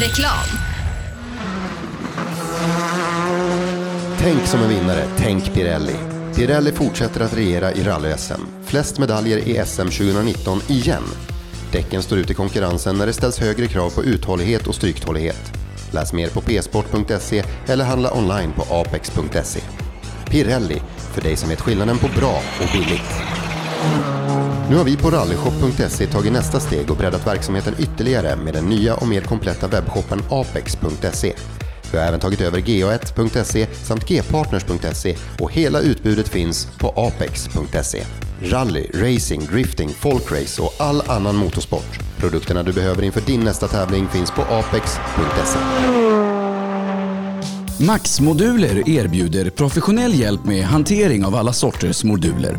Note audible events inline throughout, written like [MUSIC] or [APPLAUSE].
Reklam. Tänk som en vinnare, tänk Pirelli. Pirelli fortsätter att regera i rally-SM. Flest medaljer i SM 2019 igen. Däcken står ut i konkurrensen när det ställs högre krav på uthållighet och stryktålighet. Läs mer på psport.se eller handla online på apex.se. Pirelli, för dig som vet skillnaden på bra och billigt. Nu har vi på rallyshop.se tagit nästa steg och breddat verksamheten ytterligare med den nya och mer kompletta webbshoppen apex.se. Vi har även tagit över ga1.se samt gpartners.se och hela utbudet finns på apex.se. Rally, racing, drifting, folkrace och all annan motorsport. Produkterna du behöver inför din nästa tävling finns på apex.se. Max-moduler erbjuder professionell hjälp med hantering av alla sorters moduler.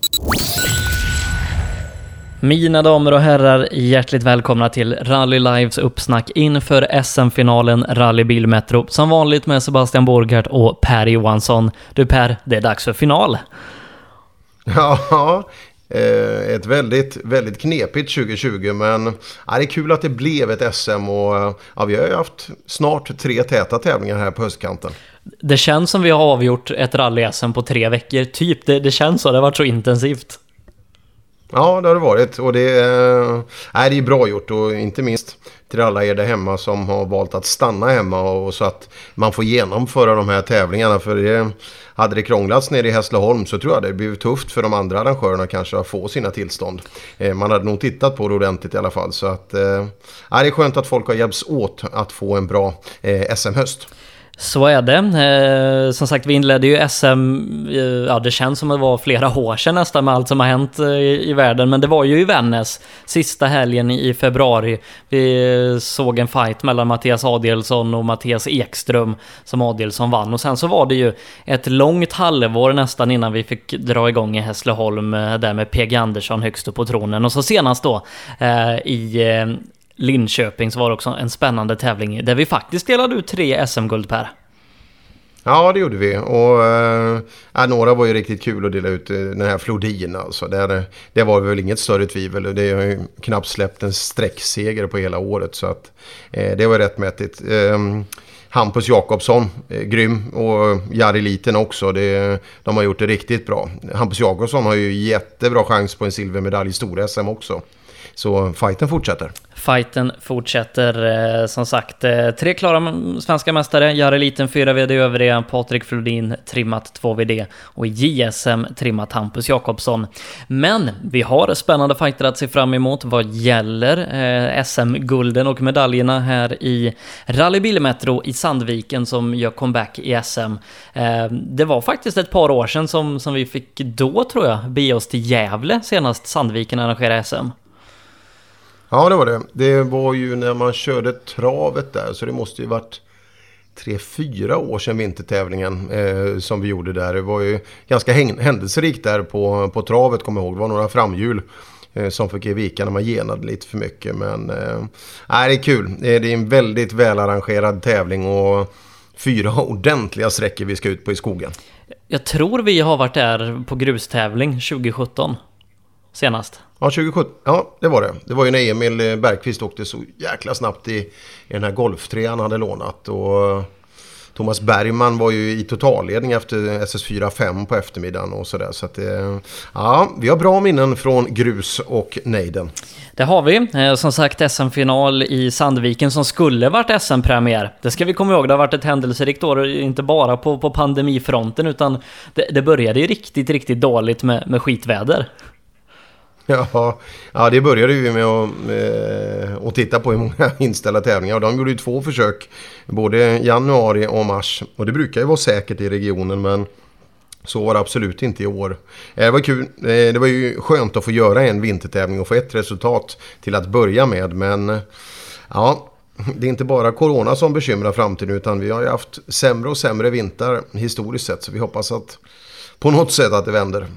Mina damer och herrar, hjärtligt välkomna till Rally Lives uppsnack inför SM-finalen Rally Bilmetro. Som vanligt med Sebastian Borgart och Per Johansson. Du Per, det är dags för final. Ja, eh, ett väldigt, väldigt knepigt 2020 men ja, det är kul att det blev ett SM och ja, vi har ju haft snart tre täta tävlingar här på höstkanten. Det känns som vi har avgjort ett rally-SM på tre veckor, typ. Det, det känns så, det har varit så intensivt. Ja, det har det varit och det, äh, det är bra gjort och inte minst till alla er där hemma som har valt att stanna hemma och så att man får genomföra de här tävlingarna. För det, hade det krånglats nere i Hässleholm så tror jag det blivit tufft för de andra arrangörerna kanske att få sina tillstånd. Eh, man hade nog tittat på det ordentligt i alla fall. Så att, eh, det är skönt att folk har hjälpts åt att få en bra eh, SM-höst. Så är det. Eh, som sagt, vi inledde ju SM, eh, ja det känns som att det var flera år sedan nästan med allt som har hänt eh, i, världen, men det var ju i Vännäs sista helgen i, februari. Vi eh, såg en fight mellan Mattias Adelsson och Mattias Ekström som Adelsson vann och sen så var det ju ett långt halvår nästan innan vi fick dra igång i Hässleholm eh, där med PG Andersson högst upp på tronen och så senast då eh, i eh, Linköping så var det också en spännande tävling där vi faktiskt delade ut tre SM-guld per. Ja, det gjorde vi. Och äh, några var ju riktigt kul att dela ut. Eh, den här Flodin alltså. Det, det var väl inget större tvivel. Det har ju knappt släppt en sträckseger på hela året. Så att äh, det var rättmätigt. Äh, Hampus Jakobsson, eh, grym. Och Jari Liten också. Det, de har gjort det riktigt bra. Hampus Jakobsson har ju jättebra chans på en silvermedalj i stor-SM också. Så fighten fortsätter. Fighten fortsätter eh, som sagt. Eh, tre klara svenska mästare, Jari Liten 4 VD övriga, Patrik Flodin trimmat 2 VD och JSM trimmat Hampus Jakobsson. Men vi har spännande fighter att se fram emot vad gäller eh, SM-gulden och medaljerna här i Rally Bilmetro i Sandviken som gör comeback i SM. Det var faktiskt ett par år sedan som, som vi fick då tror jag be oss till Gävle senast Sandviken arrangerade SM. Ja, det var det. Det var ju när man körde travet där, så det måste ju varit tre, fyra år sedan vintertävlingen eh, som vi gjorde där. Det var ju ganska händelserikt där på, på travet, kommer jag ihåg. Det var några framhjul eh, som fick ge vika när man genade lite för mycket. Men eh, det är kul. Det är en väldigt välarrangerad tävling och fyra ordentliga sträckor vi ska ut på i skogen. Jag tror vi har varit där på grustävling 2017 senast. Ja, 2017. Ja, det var det. Det var ju när Emil eh, Bergqvist åkte så jäkla snabbt i, i den här golftrean han hade lånat. Och eh, Thomas Bergman var ju i totalledning efter SS4-5 på eftermiddagen och sådär. Så att det, ja, vi har bra minnen från grus och nejden. Det har vi. Som sagt SM-final i Sandviken som skulle varit SM-premiär. Det ska vi komma ihåg, det har varit ett händelserikt år, inte bara på, på pandemifronten utan det, det började ju riktigt, riktigt dåligt med, med skitväder. [LAUGHS] Ja, ja, det började vi med att, eh, att titta på i många [LAUGHS] inställda tävlingar. Och de gjorde ju två försök, både januari och mars. Och det brukar ju vara säkert i regionen, men så var det absolut inte i år. Eh, det var kul. Eh, det var ju skönt att få göra en vintertävling och få ett resultat till att börja med. Men eh, ja, det är inte bara corona som bekymrar framtiden utan vi har ju haft sämre och sämre vintrar historiskt sett. Så vi hoppas att på något sätt att det vänder.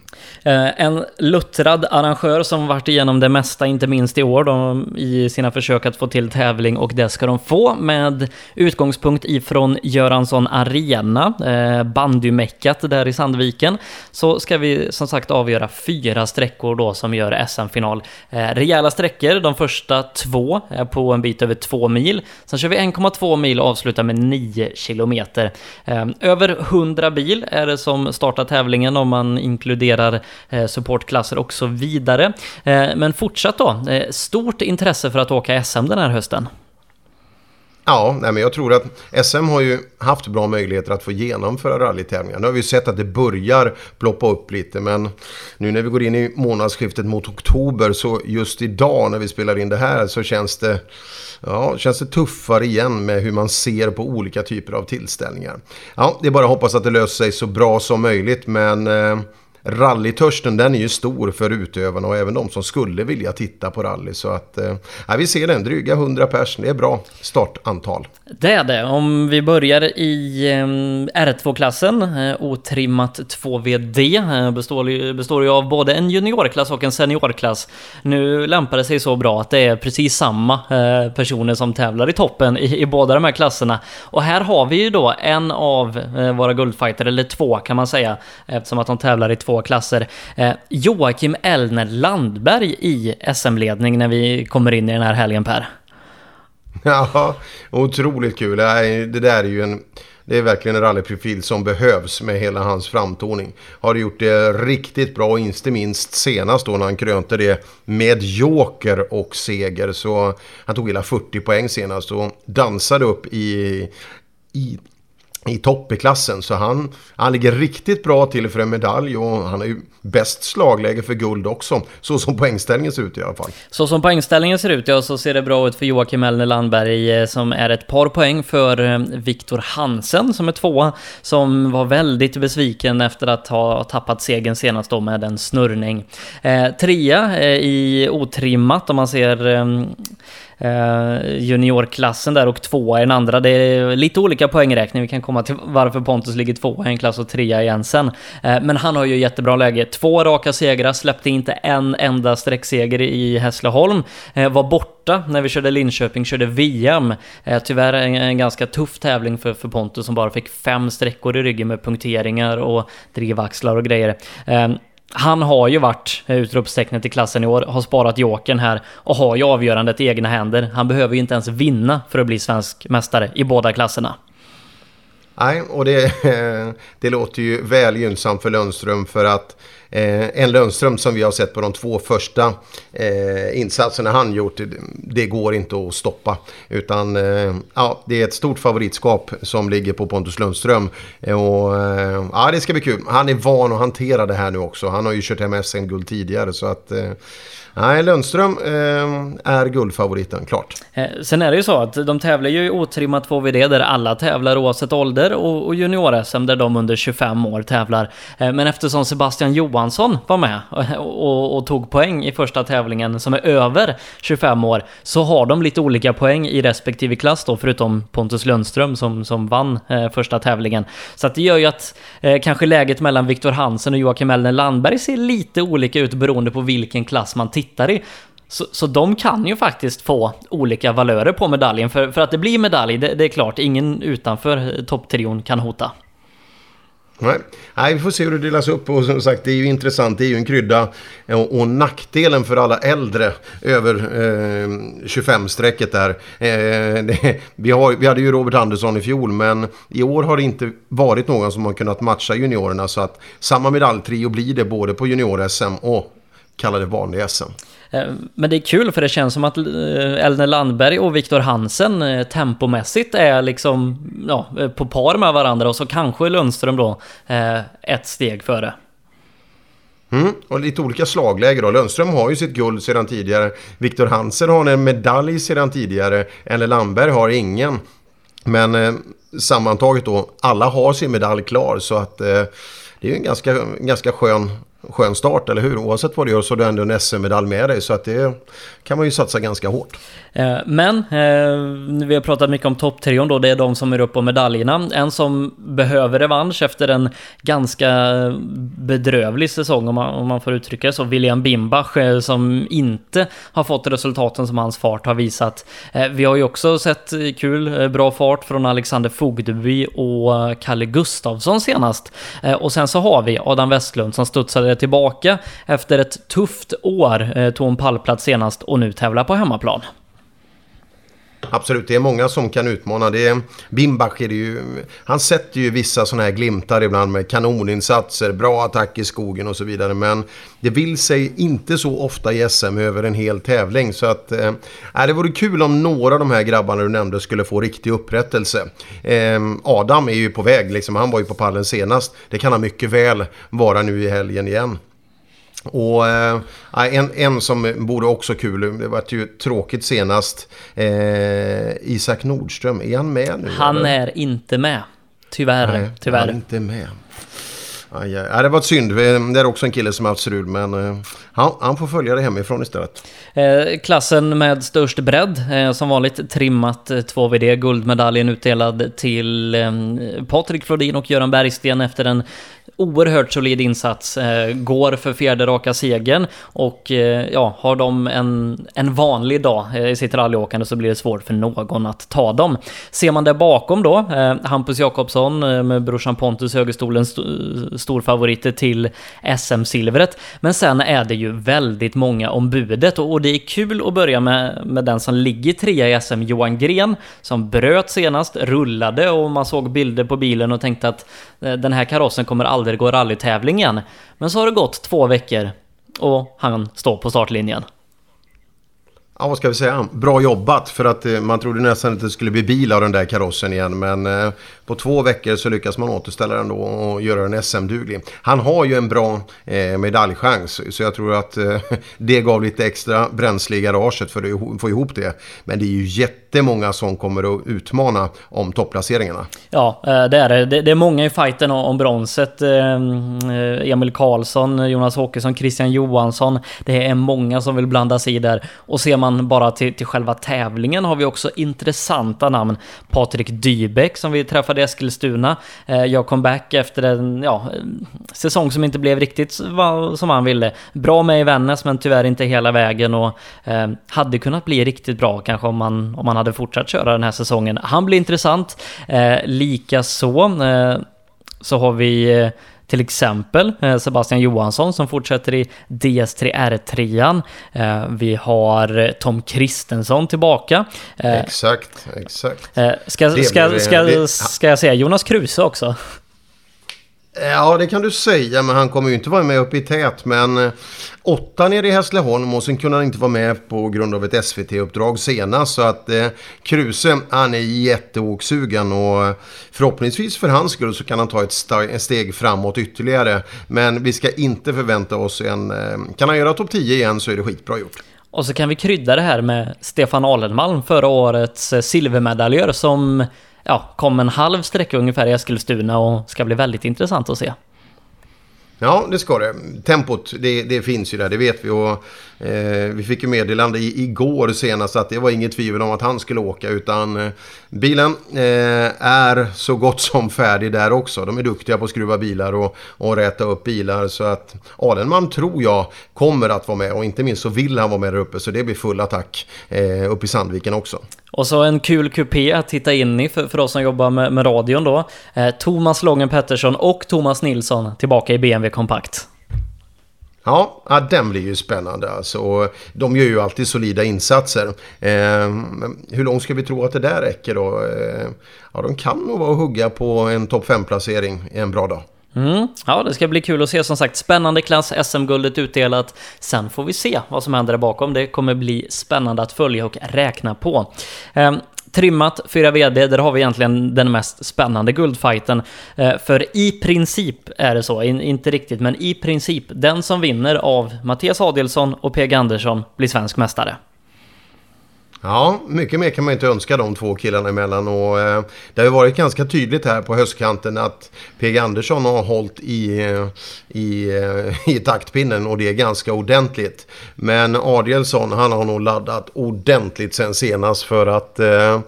Eh, en luttrad arrangör som varit igenom det mesta, inte minst i år, då, i sina försök att få till tävling och det ska de få med utgångspunkt ifrån Göransson Arena, eh, bandymeckat där i Sandviken, så ska vi som sagt avgöra fyra sträckor då som gör SM-final. Eh, rejäla sträckor, de första två är på en bit över två mil, sen kör vi 1,2 mil och avslutar med 9 kilometer. över 100 bil är det som startar tävlingen om man inkluderar eh, supportklasser och så vidare. Eh, men fortsatt då, eh, stort intresse för att åka SM den här hösten. Ja, nej men jag tror att SM har ju haft bra möjligheter att få genomföra rallytävlingar. Nu har vi sett att det börjar ploppa upp lite men nu när vi går in i månadsskiftet mot oktober så just idag när vi spelar in det här så känns det, ja, känns det tuffare igen med hur man ser på olika typer av tillställningar. Ja, det är bara att hoppas att det löser sig så bra som möjligt men eh, rallytörsten den är ju stor för utövarna och även de som skulle vilja titta på rally. Så att eh, vi ser den, dryga 100 pers, det är bra startantal. Det är det. Om vi börjar i eh, R2-klassen, eh, otrimmat 2VD, eh, består, består ju av både en juniorklass och en seniorklass. Nu lämpar det sig så bra att det är precis samma personer som tävlar i toppen i, i, båda de här klasserna. Och här har vi ju då en av våra guldfighter, eller två kan man säga, eftersom att de tävlar i två två klasser. Eh, Joakim Elner Landberg i SM-ledning när vi kommer in i den här helgen Per. Ja, otroligt kul. Det där är ju en... Det är verkligen en rallyprofil som behövs med hela hans framtoning. Har gjort det riktigt bra, inte minst senast då när han krönte det med joker och seger. Så han tog hela 40 poäng senast och dansade upp i, i i topp i klassen. Så han, han ligger riktigt bra till för en medalj och han har ju bäst slagläge för guld också. Så som poängställningen ser ut i alla fall. Så som poängställningen ser ut, ja, så ser det bra ut för Joakim Elner Landberg eh, som är ett par poäng för eh, Viktor Hansen som är tvåa. Som var väldigt besviken efter att ha tappat segern senast då med en snurrning. Eh, trea eh, i otrimmat om man ser Eh, Eh, juniorklassen där och tvåa i den andra. Det är lite olika poängräkning. Vi kan komma till varför Pontus ligger tvåa i en klass och trea igen sen. Eh, men han har ju jättebra läge. Två raka segrar, släppte inte en enda sträckseger i Hässleholm. Eh, var borta när vi körde Linköping, körde VM. Tyvärr en, ganska tuff tävling för, för Pontus som bara fick fem sträckor i ryggen med punkteringar och drivaxlar och grejer. Han har ju varit eh, utropstecknet i klassen i år, har sparat jokern här och har ju avgörandet i egna händer. Han behöver ju inte ens vinna för att bli svensk mästare i båda klasserna. Nej, och det, [LAUGHS] det låter ju väl gynnsamt för Lundström för att eh, en Lundström som vi har sett på de två första eh, insatserna han gjort, det, det, går inte att stoppa. Utan eh, ja, det är ett stort favoritskap som ligger på Pontus Lundström. Eh, och, eh, ja, det ska bli kul. Han är van att hantera det här nu också. Han har ju kört hem SM-guld tidigare så att eh, Nej, Lundström eh, är guldfavoriten, klart. Eh, sen är det ju så att de tävlar ju i otrimmat 2VD där alla tävlar oavsett ålder och, och junior-SM där de under 25 år tävlar. Eh, men eftersom Sebastian Johansson var med eh, och, och, och, tog poäng i första tävlingen som är över 25 år så har de lite olika poäng i respektive klass då förutom Pontus Lundström som, som vann eh, första tävlingen. Så att det gör ju att eh, kanske läget mellan Viktor Hansen och Joakim Elner Landberg ser lite olika ut beroende på vilken klass man tittar tittar i. Så, så de kan ju faktiskt få olika valörer på medaljen. För, för att det blir medalj, det, det är klart, ingen utanför eh, topptrion kan hota. Nej. Nej, vi får se hur det delas upp och som sagt det är ju intressant. Det är ju en krydda och, och nackdelen för alla äldre över eh, 25-strecket där. Eh, [LAUGHS] det, vi, har, vi hade ju Robert Andersson i fjol men i år har det inte varit någon som har kunnat matcha juniorerna så att samma medaljtrio blir det både på junior-SM och kalla det vanliga SM. Eh, men det är kul för det känns som att eh, Elner Landberg och Viktor Hansen eh, tempomässigt är liksom ja, på par med varandra och så kanske Lundström då ett steg före. Mm, och lite olika slagläge då. Lundström har ju sitt guld sedan tidigare. Viktor Hansen har en medalj sedan tidigare. Eller Landberg har ingen. Men eh, sammantaget då, alla har sin medalj klar så att eh, det är en ganska, ganska skön skön start, eller hur? Oavsett vad du gör så har du ändå en SM-medalj med dig. Så att det kan man ju satsa ganska hårt. Eh, men, eh, vi har pratat mycket om topptrion då, det är de som är uppe på medaljerna. En som behöver revansch efter en ganska bedrövlig säsong, om man, om man får uttrycka det så, William Bimbach, eh, som inte har fått resultaten som hans fart har visat. Vi har ju också sett kul, bra fart från Alexander Fogdeby och Kalle Gustavsson senast. Och sen så har vi Adam Westlund som studsade tillbaka efter ett tufft år, eh, tog en pallplats senast och nu tävlar på hemmaplan. Absolut, det är många som kan utmana. Det är, Bimbach är det ju, han sätter ju vissa sådana här glimtar ibland med kanoninsatser, bra attack i skogen och så vidare. Men det vill sig inte så ofta i SM över en hel tävling. Så att, eh, äh, det vore kul om några av de här grabbarna du nämnde skulle få riktig upprättelse. Eh, Adam är ju på väg, liksom, han var ju på pallen senast. Det kan han mycket väl vara nu i helgen igen. Och eh, en, en som borde också kul, det var ju tråkigt senast, eh, Isak Nordström, är han med nu? Han eller? är inte med. Tyvärr. Nej, tyvärr. Han är inte med. Aj, ja, det var ett synd. Det är också en kille som har haft strul, men uh, han, han, får följa det hemifrån istället. Eh, klassen med störst bredd, eh, som vanligt trimmat 2VD, eh, guldmedaljen utdelad till eh, Patrik Flodin och Göran Bergsten efter en oerhört solid insats, eh, går för fjärde raka segern och eh, ja, har de en, en vanlig dag eh, i sitt rallyåkande så blir det svårt för någon att ta dem. Ser man där bakom då, eh, Hampus Jakobsson eh, med brorsan Pontus Högerstolen st eh, storfavoriter till SM-silvret. Men sen är det ju väldigt många om budet och, och det är kul att börja med, med den som ligger trea i SM, Johan Gren, som bröt senast, rullade och man såg bilder på bilen och tänkte att eh, den här karossen kommer aldrig gå rallytävling igen. Men så har det gått två veckor och han står på startlinjen. Ja, vad ska vi säga? Bra jobbat för att eh, man trodde nästan att det skulle bli bil av den där karossen igen. Men eh, på två veckor så lyckas man återställa den då och göra den SM-duglig. Han har ju en bra eh, medaljchans så jag tror att [LAUGHS] det gav lite extra bränsle i garaget för att få ihop det. Men det är ju jättemånga som kommer att utmana om topplaceringarna. Ja, eh, det är det. Det är många i fighten om bronset. Eh, eh, Emil Karlsson, Jonas Åkesson, Christian Johansson. Det är många som vill blanda sig i där. Och ser man bara till, till själva tävlingen har vi också intressanta namn. Patrik Dybeck som vi träffade i Eskilstuna. Jag kom back efter en ja, säsong som inte blev riktigt som han ville. Bra med i Vännäs men tyvärr inte hela vägen och hade kunnat bli riktigt bra kanske om man, om man hade fortsatt köra den här säsongen. Han blir intressant. Eh, Likaså eh, så har vi eh, till exempel eh, Sebastian Johansson som fortsätter i DS3 R3. Eh, vi har Tom Kristensson tillbaka. Eh, exakt, exakt. Ska, ska, ska, ska jag säga Jonas Kruse också? Ja, det kan du säga, men han kommer ju inte vara med uppe i tät. Men eh, åtta nere i Hässleholm och sen kunde han inte vara med på grund av ett SVT-uppdrag senast. Så att eh, Kruse, han är jätteåksugen och eh, förhoppningsvis för hans skull så kan han ta ett steg framåt ytterligare. Men vi ska inte förvänta oss en... Eh, kan han göra topp 10 igen så är det skitbra gjort. Och så kan vi krydda det här med Stefan Alenmalm, förra årets eh, silvermedaljör som ja, kom en halv sträcka ungefär i Eskilstuna och ska bli väldigt intressant att se. Ja, det ska det. Tempot, det, det finns ju där, det vet vi. Och Eh, vi fick ju meddelande i, igår senast att det var inget tvivel om att han skulle åka utan eh, bilen eh, är så gott som färdig där också. De är duktiga på att skruva bilar och, och räta upp bilar så att Alenman tror jag kommer att vara med och inte minst så vill han vara med där uppe så det blir full attack eh, upp i Sandviken också. Och så en kul kupé att titta in i för, för oss som jobbar med, med radion då. Eh, Thomas Lången Pettersson och Thomas Nilsson tillbaka i BMW Kompakt. Ja, ja, den blir ju spännande alltså. De gör ju alltid solida insatser. Eh, hur långt ska vi tro att det där räcker då? Eh, ja, de kan nog vara och hugga på en topp 5-placering en bra dag. Mm. Ja, det ska bli kul att se som sagt. Spännande klass, SM-guldet utdelat. Sen får vi se vad som händer där bakom. Det kommer bli spännande att följa och räkna på. Ehm, trimmat, fyra VD, där har vi egentligen den mest spännande guldfighten. Eh, för i princip är det så, inte riktigt, men i princip, den som vinner av Mattias Adelsson och PG Andersson blir svensk mästare. Ja, mycket mer kan man inte önska de två killarna emellan. Och, eh, det har ju varit ganska tydligt här på höstkanten att PG Andersson har hållit i, eh, i, eh, [LAUGHS] i taktpinnen och det är ganska ordentligt. Men Adielsson, han har nog laddat ordentligt sen senast för att eh,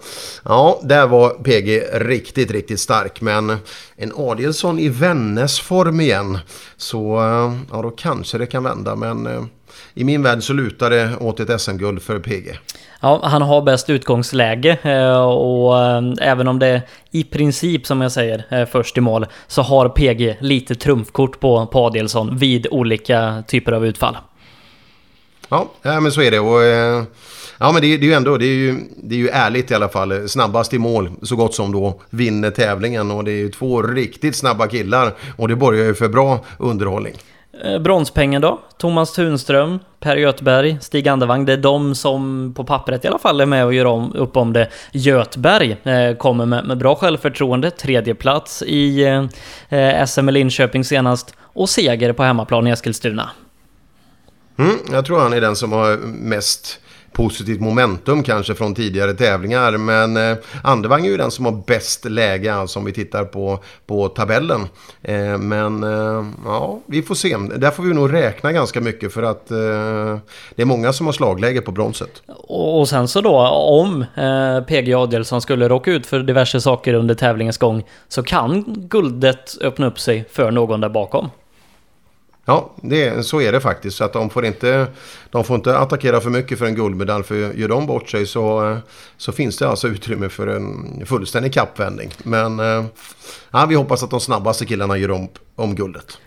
ja, där var PG riktigt, riktigt stark. Men en Adielsson i Vännäs-form igen, så eh, ja, då kanske det kan vända. Men eh, i min värld så lutar det åt ett SM-guld för PG. Ja, han har bäst utgångsläge eh, och eh, även om det i princip, som jag säger, är först i mål, så har PG lite trumfkort på, på Adelsson vid olika typer av utfall. Ja, men så är det. Och, eh, ja, men det, är ju ändå det är ju, det är ju ärligt i alla fall. Snabbast i mål, så gott som då, vinner tävlingen. Och det är ju två riktigt snabba killar. Och det borgar ju för bra underhållning. Eh, Bronspengen då? Thomas Tunström, Per Göthberg, Stig Andevang. Det är de som på pappret i alla fall är med och gör om, upp om det. Göthberg eh, kommer med, med, bra självförtroende, tredje plats i eh, SM i Linköping senast och seger på hemmaplan i Eskilstuna. Mm, jag tror han är den som har mest positivt momentum kanske från tidigare tävlingar. Men eh, Andevang är ju den som har bäst läge alltså om vi tittar på, på tabellen. Eh, men eh, ja, vi får se. Där får vi nog räkna ganska mycket för att eh, det är många som har slagläge på bronset. Och sen så då om eh, PG Adelsson skulle råka ut för diverse saker under tävlingens gång så kan guldet öppna upp sig för någon där bakom. Ja, det, så är det faktiskt. Så att de, får inte, de får inte attackera för mycket för en guldmedalj. För gör de bort sig så, så finns det alltså utrymme för en fullständig kappvändning. Men eh, ja, vi hoppas att de snabbaste killarna gör om, om guldet.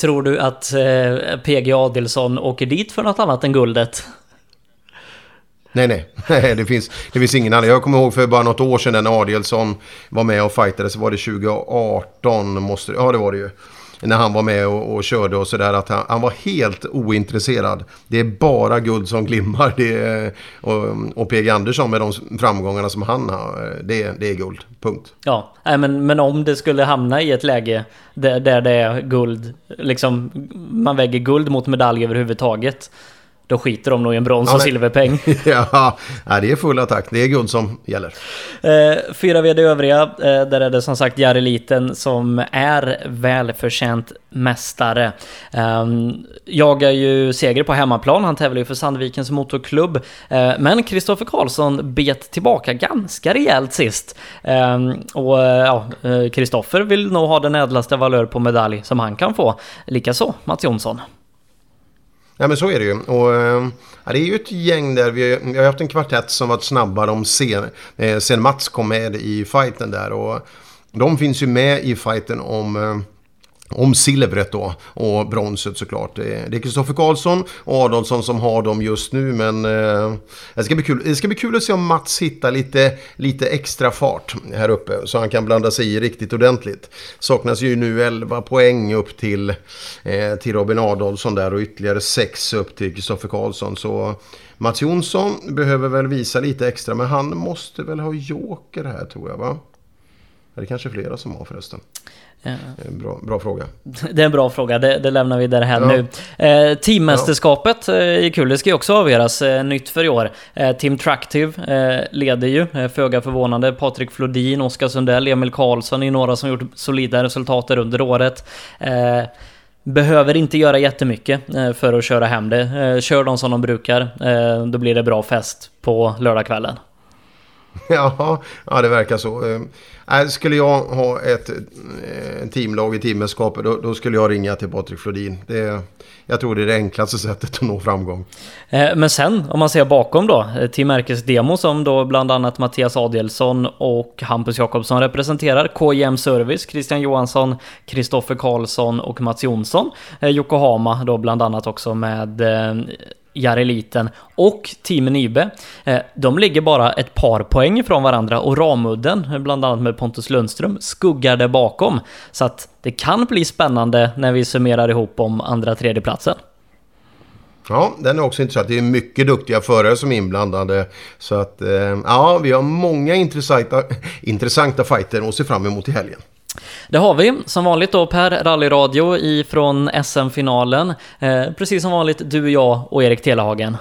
Tror du att eh, PG Adelsson åker dit för något annat än guldet? Nej, [LAUGHS] nej. det, finns, det finns ingen annan. Jag kommer ihåg för bara något år sedan när Adelsson var med och fightades. Var det 2018? Måste, ja, det var det ju när han var med och, och körde och sådär att han, han, var helt ointresserad. Det är bara guld som glimmar. Det är, och, och PG Andersson med de framgångarna som han har, det, det är guld. Punkt. Ja, men, men om det skulle hamna i ett läge där, där det är guld, liksom man väger guld mot medalj överhuvudtaget. Då skiter de nog i en brons ja, och silverpeng. [LAUGHS] ja, det är full attack. Det är guld som gäller. Eh, fyra VD övriga, eh, där är det som sagt Jari Liten som är välförtjänt mästare. Eh, jagar ju seger på hemmaplan, han tävlar ju för Sandvikens Motorklubb. Eh, men Kristoffer Karlsson bet tillbaka ganska rejält sist. Ehm, och eh, ja, Kristoffer vill nog ha den ädlaste valör på medalj som han kan få. Likaså Mats Jonsson. Nej men så är det ju. Och, eh, ja, det är ju ett gäng där. Vi, vi har haft en kvartett som varit snabbare om sen, eh, sen Mats kom med i fighten där. Och de finns ju med i fighten om... Eh, om silvret då och bronset såklart. Det är Kristoffer Karlsson och Adolfsson som har dem just nu men eh, det, ska bli kul. det ska bli kul att se om Mats hittar lite, lite extra fart här uppe så han kan blanda sig i riktigt ordentligt. Saknas ju nu 11 poäng upp till, eh, till Robin Adolfsson där och ytterligare 6 upp till Kristoffer Karlsson. Så Mats Jonsson behöver väl visa lite extra men han måste väl ha joker här tror jag va? Det är kanske flera som har förresten. Ja. Bra, bra fråga. Det är en bra fråga, det, det lämnar vi därhän ja. nu. Eh, teammästerskapet ja. är kul, det ska ju också avgöras. Eh, nytt för i år. Eh, Team Tractive eh, leder ju, eh, föga förvånande. Patrik Flodin, Oskar Sundell, Emil Karlsson är några som gjort solida resultat under året. Eh, behöver inte göra jättemycket eh, för att köra hem det. Kör de som de brukar, då blir det bra fest på lördagskvällen. [LAUGHS] Ja, ja, det verkar så. Äh, skulle jag ha ett äh, teamlag i teammästerskapet då, då, skulle jag ringa till Patrik Flodin. Det, jag tror det är det enklaste [LAUGHS] sättet att nå framgång. Eh, men sen, om man ser bakom då, eh, Team Erkes Demo som då bland annat Mattias Adelsson och Hampus Jakobsson representerar, KJM Service, Christian Johansson, Kristoffer Karlsson och Mats Jonsson. Eh, Yokohama då bland annat också med Jareliten och Team Nybe. Eh, de ligger bara ett par poäng ifrån varandra och Ramudden, bland annat med Pontus Lundström, skuggar där bakom. Så att det kan bli spännande när vi summerar ihop om andra tredjeplatsen. Ja, den är också intressant. Det är mycket duktiga förare som är inblandade. Så att, eh, ja, vi har många intressanta, [LAUGHS] intressanta fighter att se fram emot i helgen. Det har vi, som vanligt då Per Rallyradio ifrån SM-finalen. Eh, precis som vanligt du, jag och Erik Telehagen.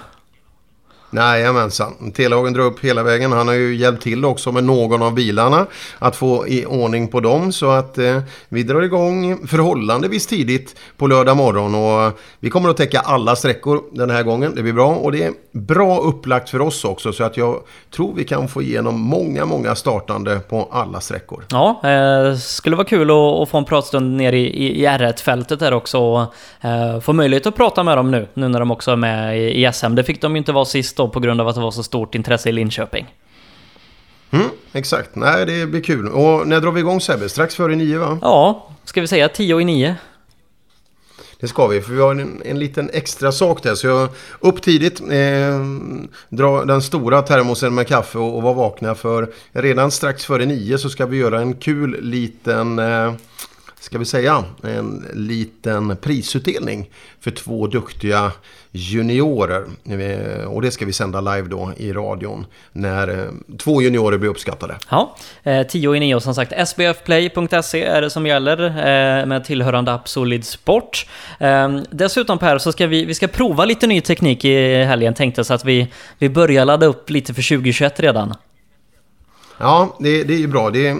Jajamensan. Telehagen drar upp hela vägen. Han har ju hjälpt till också med någon av bilarna att få i ordning på dem. Så att eh, vi drar igång förhållandevis tidigt på lördag morgon. Och eh, vi kommer att täcka alla sträckor den här gången. Det blir bra. Och det är bra upplagt för oss också. Så att jag tror vi kan få igenom många, många startande på alla sträckor. Ja, eh, skulle vara kul att, att få en pratstund ner i, i, i R1-fältet där också. Och, eh, få möjlighet att prata med dem nu, nu när de också är med i, i SM. Det fick de ju inte vara sist då på grund av att det var så stort intresse i Linköping. Mm, exakt, nej det blir kul. Och när drar vi igång Sebbe? Strax före nio va? Ja, ska vi säga tio i nio? Det ska vi, för vi har en, en liten extra sak där. Så jag upp tidigt, eh, dra den stora termosen med kaffe och, och vara vakna. För redan strax före nio så ska vi göra en kul liten... Eh, ska vi säga, en liten prisutdelning för två duktiga juniorer. Och det ska vi sända live då i radion när eh, två juniorer blir uppskattade. Ja, 10 eh, i 9 som sagt. sbfplay.se är det som gäller eh, med tillhörande app Solid Sport. Dessutom Per, så ska vi, vi ska prova lite ny teknik i helgen tänkte så att vi, vi börjar ladda upp lite för 2021 redan. Ja, det, det är ju bra. Det är, Eh,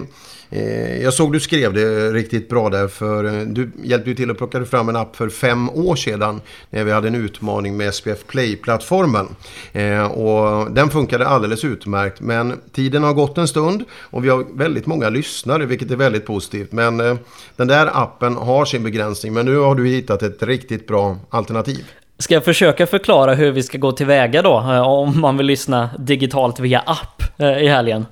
Eh, jag såg du skrev det riktigt bra där för eh, du hjälpte ju till att plocka fram en app för fem år sedan när vi hade en utmaning med SPF Play-plattformen. Eh, och den funkade alldeles utmärkt men tiden har gått en stund och vi har väldigt många lyssnare vilket är väldigt positivt. Men den där appen har sin begränsning men nu har du hittat ett riktigt bra alternativ. Ska jag försöka förklara hur vi ska gå tillväga då om man vill lyssna digitalt via app i helgen?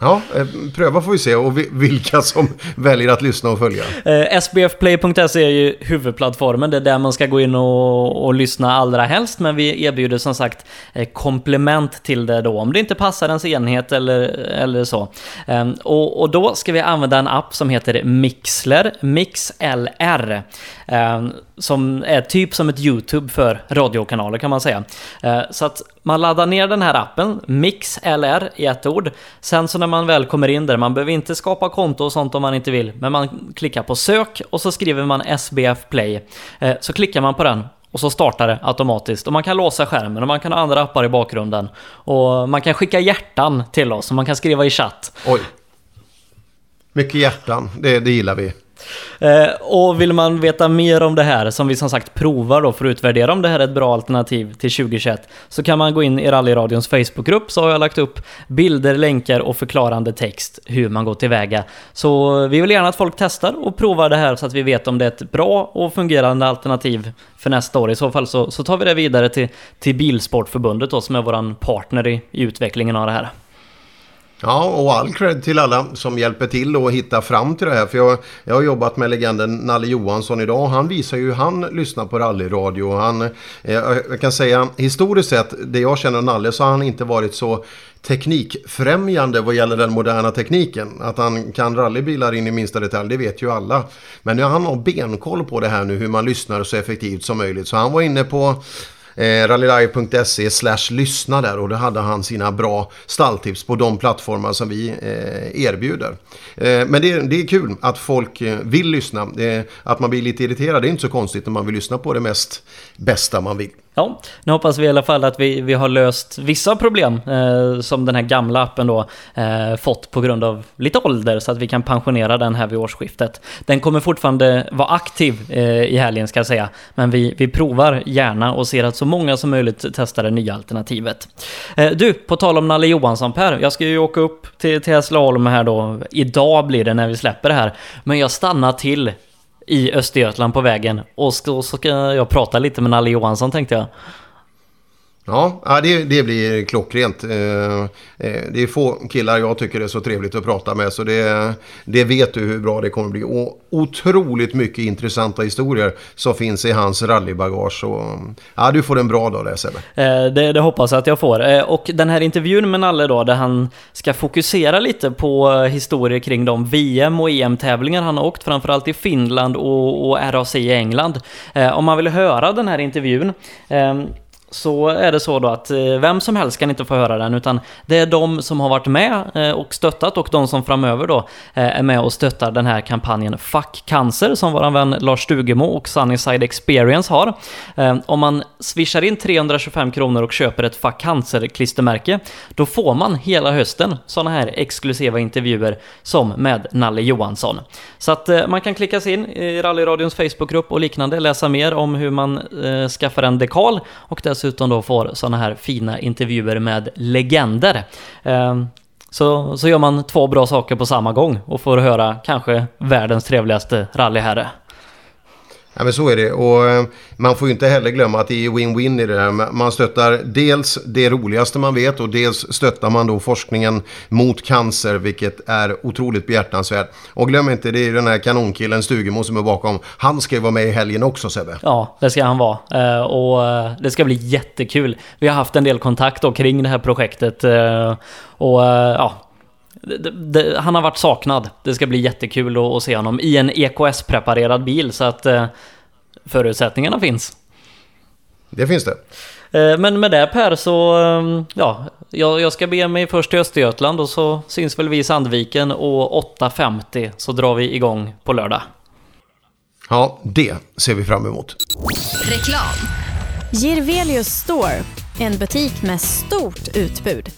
Ja, eh, pröva får vi se och vilka som [LAUGHS] väljer att lyssna och följa. Eh, SBFplay.se är ju huvudplattformen, det är där man ska gå in och, och lyssna allra helst, men vi erbjuder som sagt eh, komplement till det då, om det inte passar ens enhet eller, eller så. Ehm, och, och då ska vi använda en app som heter Mixler, MixLR, Ehm, som är typ som ett YouTube för radiokanaler kan man säga. Ehm, så att man laddar ner den här appen, MixLR i ett ord. Sen så när man väl kommer in där, man behöver inte skapa konto och sånt om man inte vill, men man klickar på sök och så skriver man SBF Play. Ehm, så klickar man på den och så startar det automatiskt. Och man kan låsa skärmen och man kan ha andra appar i bakgrunden. Och man kan skicka hjärtan till oss och man kan skriva i chatt. Oj. Mycket hjärtan, det, det gillar vi. Eh, och vill man veta mer om det här, som vi som sagt provar då för att utvärdera om det här är ett bra alternativ till 2021, så kan man gå in i Rallyradions Facebookgrupp, så har jag lagt upp bilder, länkar och förklarande text hur man går tillväga. Så vi vill gärna att folk testar och provar det här så att vi vet om det är ett bra och fungerande alternativ för nästa år. I så fall så, så tar vi det vidare till, till Bilsportförbundet då, som är vår partner i, i utvecklingen av det här. Ja, och all cred till alla som hjälper till att hitta fram till det här. För jag, jag har jobbat med legenden Nalle Johansson idag. Han visar ju hur han lyssnar på rallyradio. Han, eh, jag kan säga historiskt sett, det jag känner Nalle, så har han inte varit så teknikfrämjande vad gäller den moderna tekniken. Att han kan rallybilar in i minsta detalj, det vet ju alla. Men nu han har benkoll på det här nu, hur man lyssnar så effektivt som möjligt. Så han var inne på eh, rallylive.se slash lyssna där och då hade han sina bra stalltips på de plattformar som vi eh, erbjuder. Eh, men det, det är kul att folk eh, vill lyssna. Att man blir lite irriterad det är inte så konstigt när man vill lyssna på det mest bästa man vill. Ja, nu hoppas vi i alla fall att vi, vi har löst vissa problem eh, som den här gamla appen då eh, fått på grund av lite ålder så att vi kan pensionera den här vid årsskiftet. Den kommer fortfarande vara aktiv eh, i helgen ska jag säga, men vi, vi provar gärna och ser att så många som möjligt testar det nya alternativet. Eh, du, på tal om Nalle Johansson Per, jag ska ju åka upp till, till Hässleholm här då. Idag blir det när vi släpper det här, men jag stannar till i Östergötland på vägen. Och så ska jag prata lite med Nalle Johansson tänkte jag. Ja, det, det blir klockrent. Eh, eh, det är få killar jag tycker är så trevligt att prata med. Så det, det vet du hur bra det kommer bli. Och otroligt mycket intressanta historier som finns i hans rallybagage. Och, ja, du får en bra dag där Sebbe. Eh, det, det hoppas jag att jag får. Och den här intervjun med Nalle då, där han ska fokusera lite på historier kring de VM och EM-tävlingar han har åkt, framförallt i Finland och, och RAC i England. Om man vill höra den här intervjun ehm, så är det så då att eh, vem som helst kan inte få höra den utan det är de som har varit med eh, och stöttat och de som framöver då eh, är med och stöttar den här kampanjen Fuck Cancer som våran vän Lars Stugemo och Sunnyside Experience har. Om man swishar in 325 kronor och köper ett Fuck Cancer-klistermärke då får man hela hösten sådana här exklusiva intervjuer som med Nalle Johansson. Så att man kan klicka sig in i Rallyradions Facebookgrupp och liknande, läsa mer om hur man skaffar en dekal och det dessutom då får sådana här fina intervjuer med legender. Ehm, så, så gör man två bra saker på samma gång och får höra kanske världens trevligaste rallyherre. Ja, men så är det. Och eh, man får ju inte heller glömma att det är win-win i det där. Man stöttar dels det roligaste man vet och dels stöttar man då forskningen mot cancer, vilket är otroligt behjärtansvärt. Och glöm inte, det är den här kanonkillen Stugemo som är bakom. Han ska ju vara med i helgen också Sebbe. Ja, det ska han vara. Eh, och eh, det ska bli jättekul. Vi har haft en del kontakt då kring det här projektet. Och ja, det, det, han har varit saknad. Det ska bli jättekul att, att se honom i en EKS-preparerad bil så att eh, förutsättningarna finns. Det finns det. Eh, men med det Per så, eh, ja, jag, jag ska be mig först till Östergötland och så syns väl vi i Sandviken och 8.50 så drar vi igång på lördag. Ja, det ser vi fram emot. Reklam. Girvelius Store, en butik med stort utbud.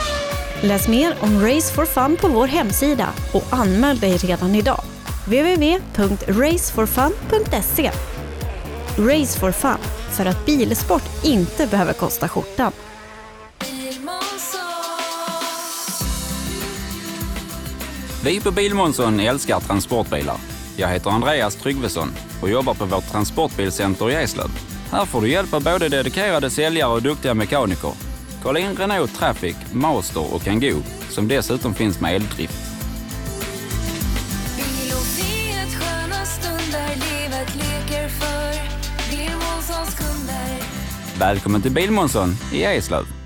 Läs mer om Race for Fun på vår hemsida och anmäl dig redan idag. www.raceforfun.se Race for Fun, för att bilsport inte behöver kosta skjortan. Vi på Bilmånsson älskar transportbilar. Jag heter Andreas Tryggvesson och jobbar på vårt transportbilcenter i Eslöv. Här får du hjälp av både dedikerade säljare och duktiga mekaniker Kolla in Renault Traffic, Master och Kangoo som dessutom finns med eldrift. Välkommen till Bilmånsson i Eslöv.